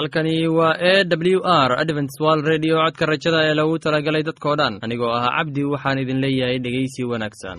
halkani waa e w r advents wal redio codka rajada ee lagu talagalay dadkoo dhan. Anigoo ah cabdi waxaan idin leeyahay dhegeysi wanaagsan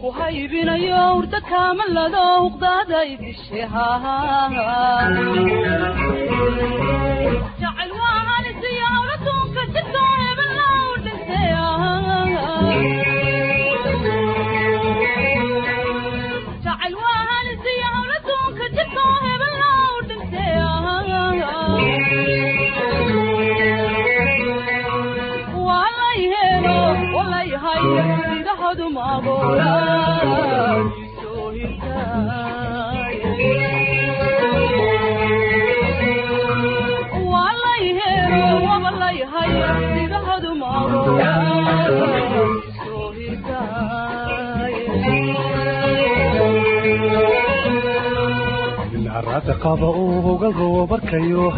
ku haybinayo hurda kaamalado huqdaada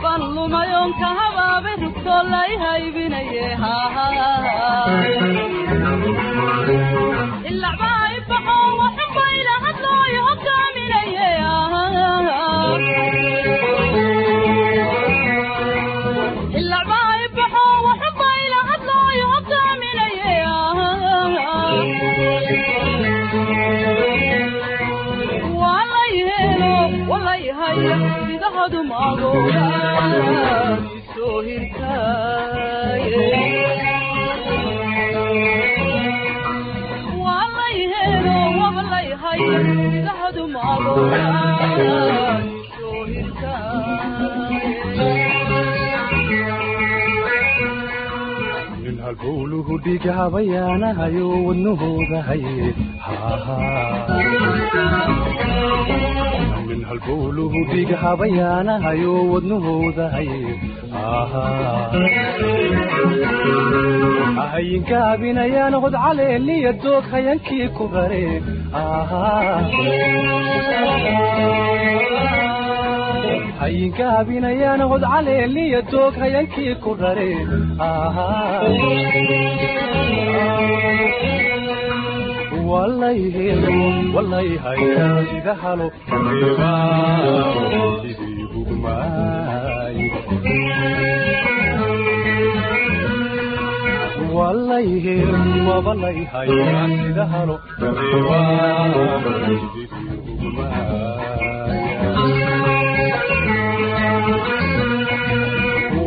van halbowluhu dhiga habayaanahayo wadnahooda haye min halbowluhu dhiig habayaanahayo wadnahooda haye ahayinka habinayaan hod caleeliya doog hayankii ku bare hayinka habinayaan hod caleeliya doog hayankii ku rare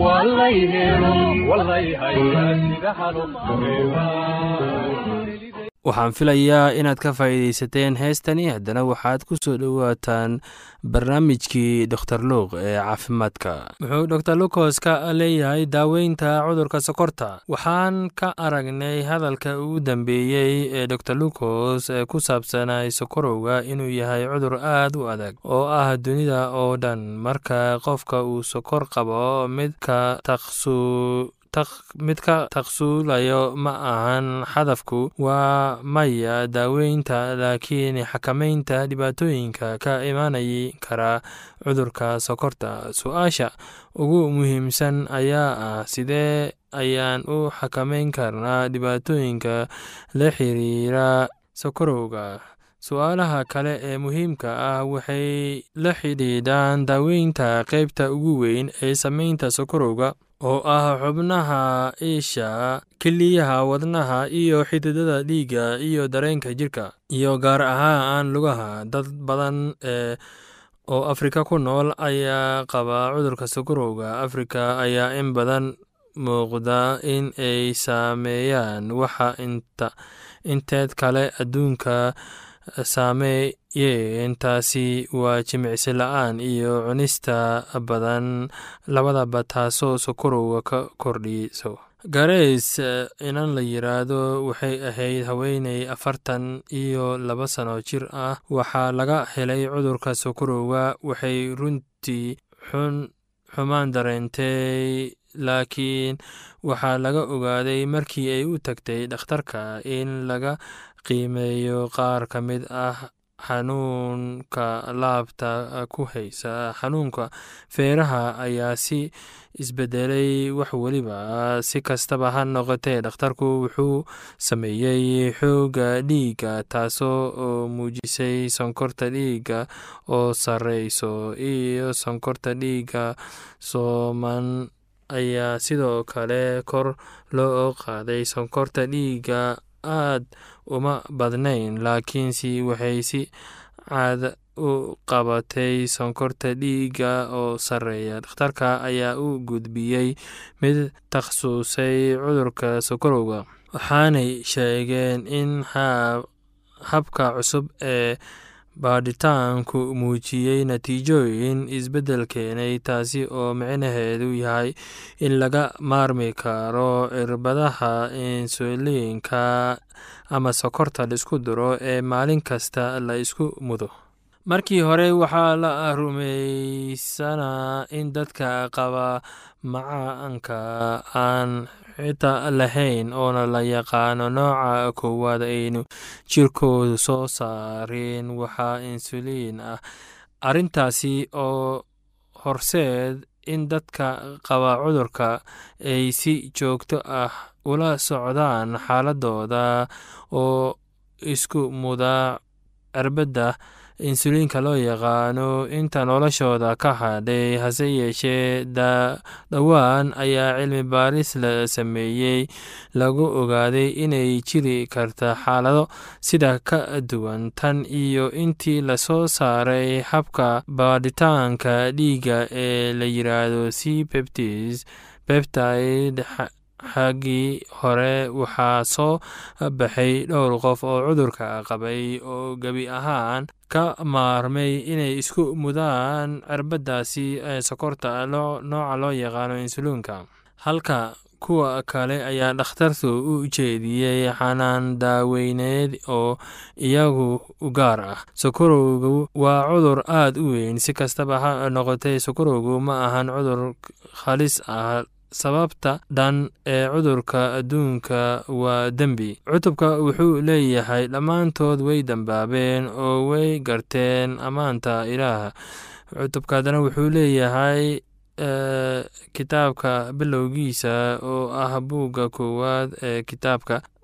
sida halo sidii hugmaay walayhe wabalayhaya sida halo waxaan filayaa inaad ka faa'iidaysateen heestani. Haddana waxaad ku soo dhowaataan barnaamijkii doktor luuq ee caafimaadka. Wuxuu dor lukos ka leeyahay daaweynta cudurka sokorta. Waxaan ka aragnay hadalka ugu dambeeyey ee dor lukos ee ku saabsanay sokorowga inuu yahay cudur aad u adag oo ah dunida oo dhan. Marka qofka uu sokor qabo midka taqsu mid ka taqsuulayo ma ahan hadafku waa maya daaweynta laakiin xakamaynta dhibaatooyinka ka imaanay kara cudurka sokorta. Su'aasha ugu muhiimsan ayaa ah sidee ayaan u xakamayn karnaa dhibaatooyinka la xiriira sokorowga? Su'aalaha kale ee muhiimka ah waxay la xidhiidhaan daaweynta qeybta ugu weyn ee sameynta sokorowga oo ah xubnaha isha keliyaha wadnaha iyo xididada dhiigga iyo dareenka jirka iyo gaar ahaan lugaha. Dad badan ee oo afrika ku nool ayaa qaba cudurka sokorowga afrika ayaa in badan muuqda in ay saameeyaan waxa inteed kale adduunka saameeyeen taasi waa jimicsi la'aan iyo cunista badan. Labadaba taasoo sokorowga ka kordhiso. Gareys inan la yiraahdo waxay ahayd haweeney afartan iyo laba sano jir ah. Waxaa laga helay cudurka sokorowga waxay runtii xun xumaan dareentay laakiin waxaa laga ogaaday markii ay u tagtay dhakhtarka in laga qiimeeyo qaar ka mid ah xanuunka laabta ku haysa xanuunka feeraha ayaa si isbedelay wax weliba si kastaba ha noqotee dhakhtarku wuxuu sameeyey xooga dhiigga taasoo oo muujisay sonkorta dhiigga oo sareyso iyo sonkorta dhiigga sooman ayaa sidoo kale kor loo qaaday. Sonkorta dhiigga aad uma badnayn laakiinse waxay si caada u qabatay sonkorta dhiigga oo sarreeya. Dhakhtarka ayaa u gudbiyey mid takhasusay cudurka sokorowga waxaanay sheegeen in habka cusub ee baadhitaanku muujiyey natiijooyin isbeddel keenay taasi oo micnaheedu yahay in laga maarmi karo cirbadaha insuliinka ama sokorta la isku duro ee maalin kasta la isku mudo. Markii hore waxaa la rumaysanaa in dadka qaba macaanka aan xitaa lahayn oona la yaqaano nooca koowaad aynu jirkoodu soo saarin waxaa insuliin ah. Arrintaasi oo horseed in dadka qaba cudurka ay si joogto ah ula socdaan xaaladooda oo isku muda cirbadda insuliinka loo yaqaano inta noloshooda ka hadhay hase yeeshee dhowaan ayaa cilmi baaris la sameeyey lagu ogaaday inay jiri karta xaalado sida ka duwan tan iyo intii la soo saaray habka baadhitaanka dhiigga ee la yiraahdo c peptis peptide xaggii hore waxaa soo baxay dhowr qof oo cudurka qabay oo gebi ahaan ka maarmay inay isku mudaan cirbadaasi ee sokorta nooca loo yaqaano insuliinka. Halka kuwa kale ayaa dhakhtartu u jeediyey xanaan daaweyneed oo iyagu gaar ah. Sokorowgu waa cudur aad u weyn. Si kastaba ha noqotee sokorowgu ma ahan cudur halis ah sababta dhan ee cudurka adduunka waa dembi. Cutubka wuxuu leeyahay dhammaantood way dambaabeen oo way garteen ammaanta ilaah cutubka haddana wuxuu leeyahay kitaabka bilowgiisa oo ah buugga koowaad ee kitaabka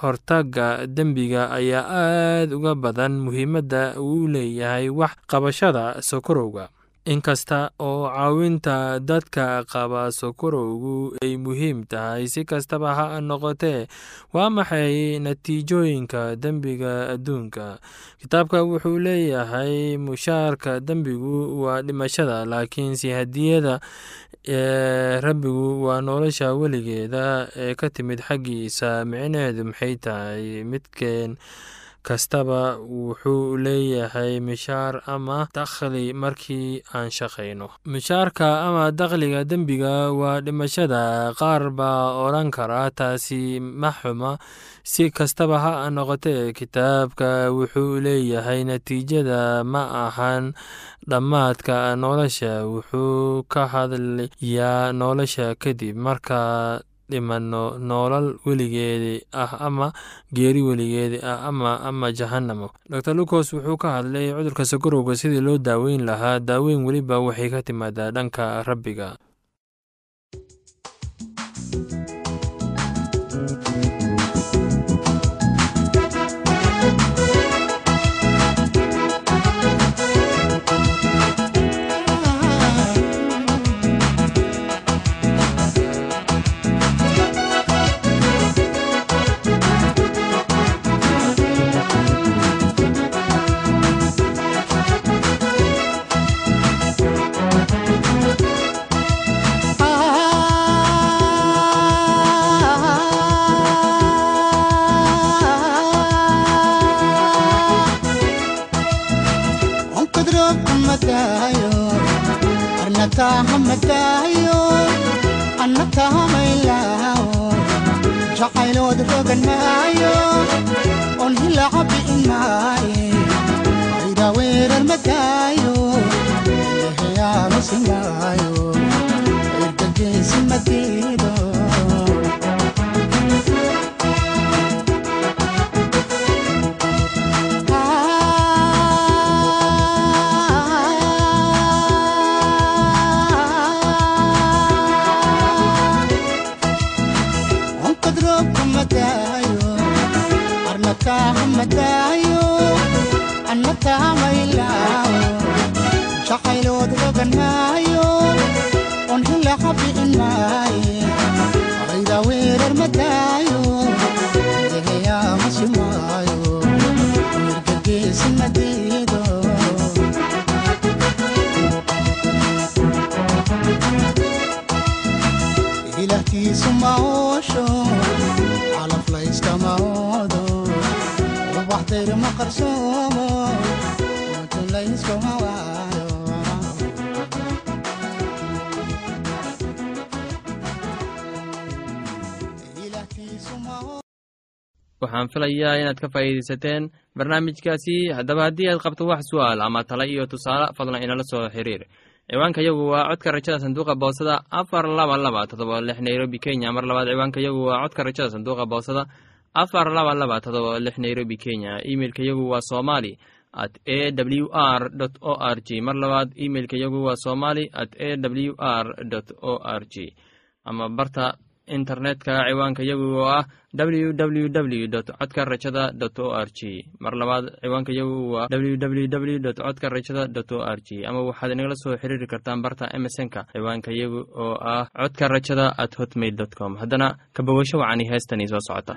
hortagga dembiga ayaa aad uga badan muhiimadda uu leeyahay wax qabashada sokorowga inkasta oo caawinta dadka qaba sokorowgu ay muhiim tahay si kastaba ha noqotee waa maxay natiijooyinka dembiga adduunka? Kitaabka wuxuu leeyahay mushaarka dembigu waa dhimashada laakiinse hadiyada rabbigu waa nolosha weligeeda ee ka timid xaggiisa micnaheedu maxay tahay? Midkeen kastaba wuxuu leeyahay mishaar ama dakhli markii aan shaqayno mishaarka ama dakhliga dembiga waa dhimashada qaar baa odhan kara taasi ma xuma si kastaba ha noqotee kitaabka wuxuu leeyahay natiijada ma ahan dhammaadka nolosha wuxuu ka hadlayaa nolosha kadib markaa dhimano noolal weligeedi ah ama geeri weligeedi ah ama ama jahanamo dor lucos wuxuu ka hadlay cudurka sokorowga sidii loo daaweyn lahaa. Daaweyn weliba waxay ka timaadaa dhanka rabbiga taamaylaawo jacaylood rogan maayo oon hila cabbi'in maaye ayda weerar madaayo eheyaama simaayo erdageesi madiin aayloodaganaayo on ayda weerar madayo waxaan filayaa inaad ka faa'iidaysateen barnaamijkaasi haddaba haddii aad qabto wax su'aal ama tala iyo tusaale fadlan inala soo xiriir ciwaanka yagu waa codka rajada sanduuqa boosada afar laba laba todoba lix nairobi kenya mar labaad ciwaanka yagu waa codka rajada sanduuqa boosada afar laba laba todoba lix nairobi kenya. Imeilka yagu waa somali at a w r o r g. Mar labaad imeilka yagu waa somali at a w r o r g. Ama barta internetka ciwaanka yagu oo ah www dot codka rajada dot o r g. Mar labaad ciwaanka yagu waa www dot codka rajada dot o r g. Ama waxaad inagala soo xiriiri kartaan barta emesonka ciwaanka yagu oo ah codka rajada at hotmail dot com. Haddana kabawasho wacani heestani soo socota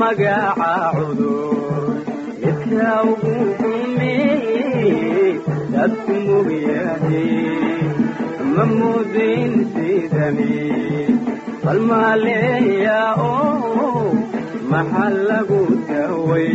magaca cudur midka ugu xumeeye dadku mogyahe ma moodin sidani balmaaleeya oo maxaa lagu daway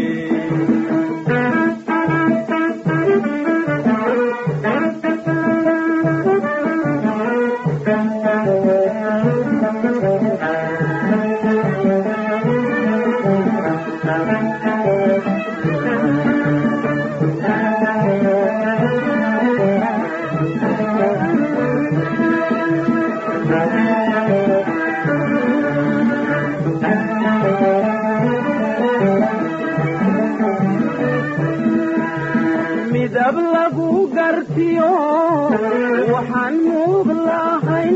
midab lagu gartiyo waxaan muug lahayn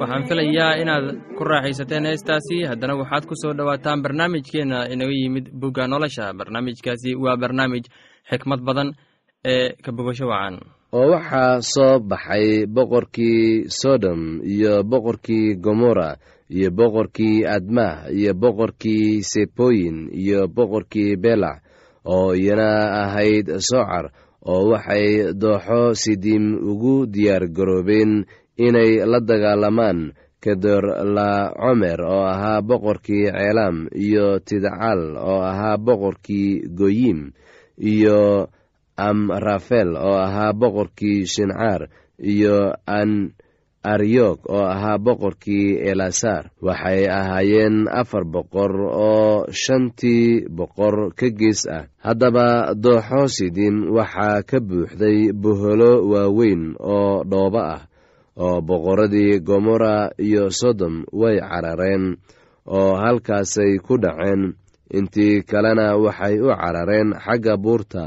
waxaan filayaa inaad ku raaxaysateen heestaasi. Haddana waxaad ku soo dhowaataan barnaamijkeenna inaga yimid bugga nolosha. Barnaamijkaasi waa barnaamij xikmad badan ee ka bogasho wacan. Oo waxaa soo baxay boqorkii sodom iyo boqorkii gomorra iyo boqorkii admah iyo boqorkii seboyin iyo boqorkii belac oo iyana ahayd socar oo waxay dooxo sidiim ugu diyaar garoobeen inay la dagaalamaan kedor la comer oo ahaa boqorkii ceelaam iyo tidcal oo ahaa boqorkii goyim iyo amrafel oo ahaa boqorkii shincaar iyo an aryog oo ahaa boqorkii elasar waxay ahaayeen afar boqor oo shantii boqor ka gees ah. Haddaba dooxo sidin waxaa ka buuxday boholo waaweyn oo dhoobo ah oo boqoradii gomorra iyo sodom way carareen oo halkaasay ku dhaceen. Intii kalena waxay u carareen xagga buurta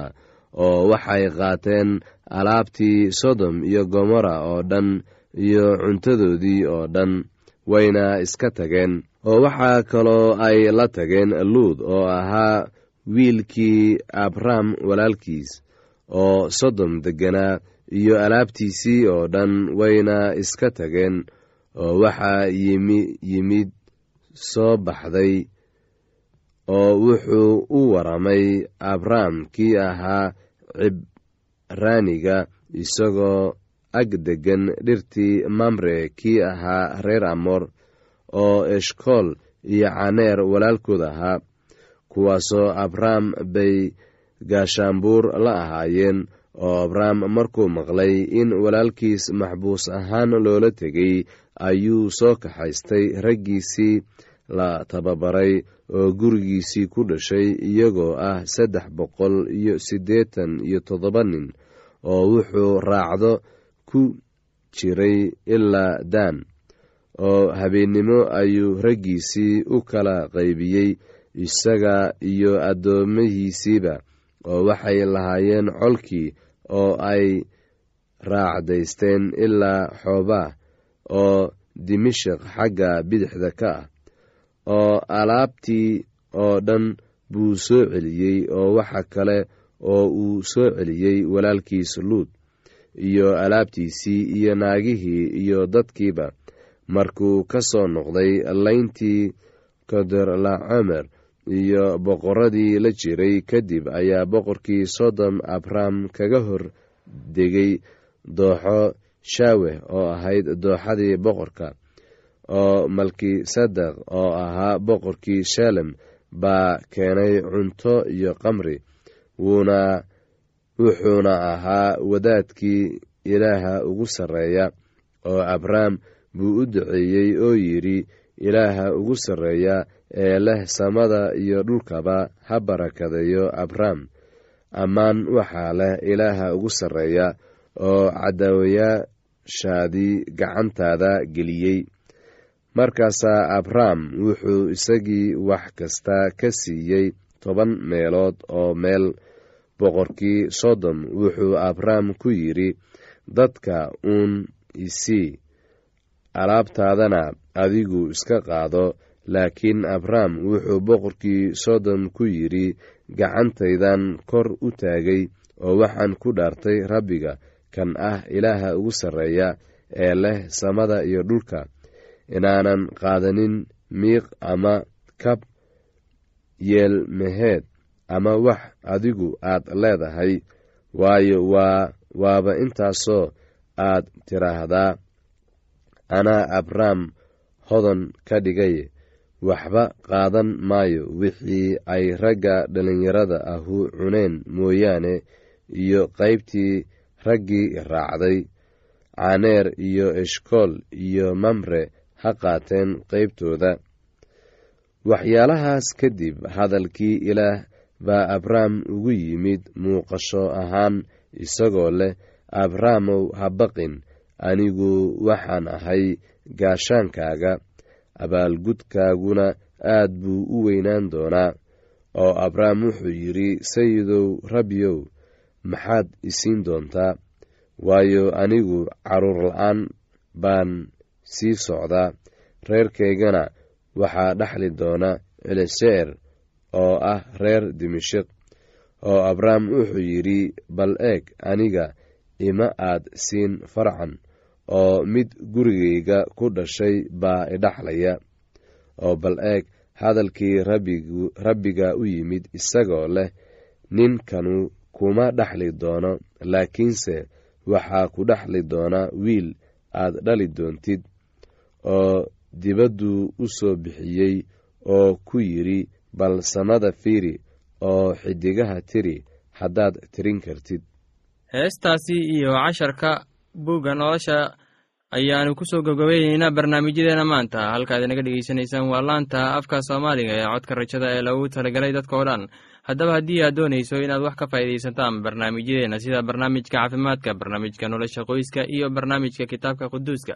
oo waxay qaateen alaabtii sodom iyo gomorra oo dhan iyo cuntadoodii oo dhan wayna iska tageen oo waxaa kaloo ay la tageen luud oo ahaa wiilkii abram walaalkiis oo sodom degganaa iyo alaabtiisii oo dhan wayna iska tageen oo waxaa yimi yimid soo baxday oo wuxuu u waramay abram kii ahaa cibraaniga isagoo ag deggan dhirtii mamre kii ahaa reer amor oo eshkool iyo caneer walaalkood ahaa kuwaasoo abram bay gaashaanbuur la ahaayeen oo abram markuu maqlay in walaalkiis maxbuus ahaan loola tegay ayuu soo kaxaystay raggiisii la tababaray oo gurigiisii ku dhashay iyagoo ah saddex boqol iyo siddeetan iyo toddoba nin oo wuxuu raacdo ku jiray ilaa daan oo habeennimo ayuu raggiisii u kala qaybiyey isaga iyo addoomihiisiiba oo waxay lahaayeen colkii oo ay raacdaysteen ilaa xoobaa oo dimashik xagga bidixda ka ah oo alaabtii oo dhan buu soo celiyey oo waxa kale oo uu soo celiyey walaalkiis luud iyo alaabtiisii iyo naagihii iyo dadkiiba. Markuu ka soo noqday layntii kodorlacomer iyo boqoradii la jiray kadib ayaa boqorkii sodom abram kaga hor degay dooxo shaaweh oo ahayd dooxadii boqorka oo malkisadeq oo ahaa boqorkii shalem baa keenay cunto iyo qamri wuuna wuxuuna ahaa wadaadkii ilaaha ugu sarreeya oo abram buu u duceeyey oo yidhi ilaaha ugu sarreeya ee leh samada iyo dhulkaba ha barakadeeyo abram ammaan waxaa leh ilaaha ugu sarreeya oo cadaawayaashaadii gacantaada geliyey. Markaasaa abram wuxuu isagii wax kasta ka siiyey toban meelood oo meel boqorkii sodom wuxuu abram ku yidhi dadka uun isii alaabtaadana adigu iska qaado. Laakiin abram wuxuu boqorkii sodom ku yidhi gacantaydan kor u taagay oo waxaan ku dhaartay rabbiga kan ah ilaaha ugu sarreeya ee leh samada iyo dhulka. Inaanan qaadanin miiq ama kab yeelmeheed ama wax adigu aad leedahay waayo waa waaba intaasoo aad tiraahdaa. Anaa abrahm hodan ka dhigay waxba qaadan maayo wixii ay ragga dhallinyarada ahu cuneen mooyaane iyo qaybtii raggii raacday. Caneer iyo eshkool iyo mamre ha qaateen qaybtooda. Waxyaalahaas kadib hadalkii ilaah baa abrahm ugu yimid muuqasho ahaan isagoo leh abrahamow ha baqin anigu waxaan ahay gaashaankaaga. Abaalgudkaaguna aad buu u weynaan doonaa. Oo abrahm wuxuu yidhi sayidow rabbiyow maxaad isiin doontaa? Waayo anigu carruur la'aan baan sii socdaa. Reerkaygana waxaa dhexli doona celeseer oo ah reer dimashik oo abrahm wuxuu yidhi bal eeg aniga ima aad siin farcan oo mid gurigayga ku dhashay baa idhaxlaya oo bal eeg hadalkii rabbiga u yimid isagoo leh ninkanu kuma dhexli doono laakiinse waxaa ku dhexli doona wiil aad dhali doontid. Oo dibadduu u soo bixiyey oo ku yidhi bal samada fiiri oo xidigaha tiri haddaad tirin kartid. Heestaasi iyo casharka buugga nolosha ayaanu ku soo gabgabayneynaa barnaamijyadeena maanta. Halkaad inaga dhegeysanaysaan waa laanta afka soomaaliga ee codka rajada ee lagu talagalay dadkao dhan. Haddaba haddii aad doonayso inaad wax ka faa'iidaysataan barnaamijyadeena sida barnaamijka caafimaadka barnaamijka nolosha qoyska iyo barnaamijka kitaabka quduuska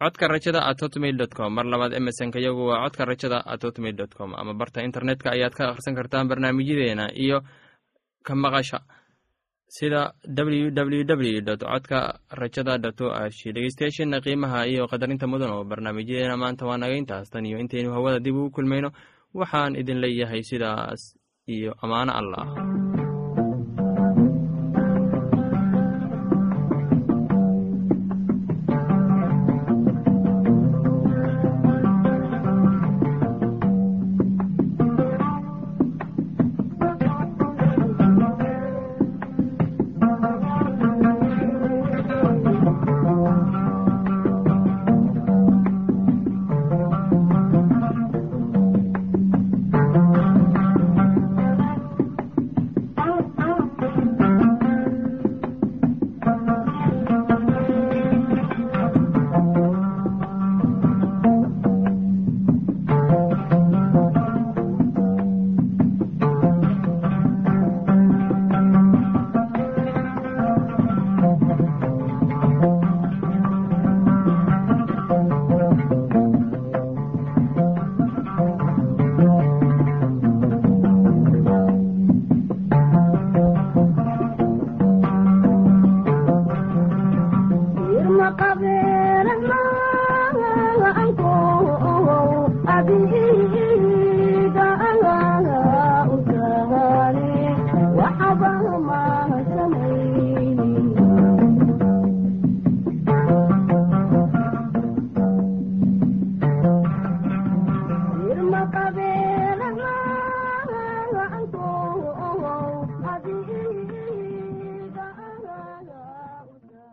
codka rajada at hotmail dot com. Mar labaad emesonka yagu waa codka rajada at hotmail dot com. Ama barta internetka ayaad ka akhrisan kartaan barnaamijyadeena iyo ka maqasha sida www dot codka rajada dot o r dhegeystayaasheena qiimaha iyo qadarinta mudan oo barnaamijyadeena maanta waa naga intaas. Tan iyo intaynu hawada dib ugu kulmayno waxaan idin leeyahay sidaas iyo ammaano allah